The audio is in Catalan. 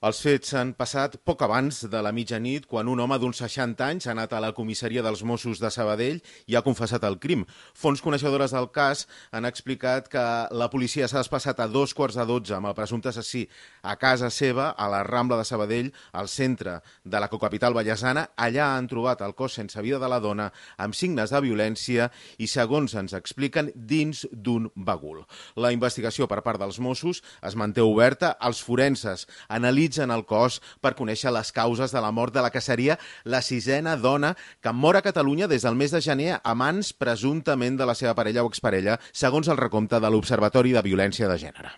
Els fets han passat poc abans de la mitjanit, quan un home d'uns 60 anys ha anat a la comissaria dels Mossos de Sabadell i ha confessat el crim. Fons coneixedores del cas han explicat que la policia s'ha despassat a dos quarts de dotze amb el presumpte assassí a casa seva, a la Rambla de Sabadell, al centre de la cocapital ballesana. Allà han trobat el cos sense vida de la dona, amb signes de violència i, segons ens expliquen, dins d'un bagul. La investigació per part dels Mossos es manté oberta. Els forenses analitzen analitzen el cos per conèixer les causes de la mort de la que seria la sisena dona que mor a Catalunya des del mes de gener a mans presumptament de la seva parella o exparella, segons el recompte de l'Observatori de Violència de Gènere.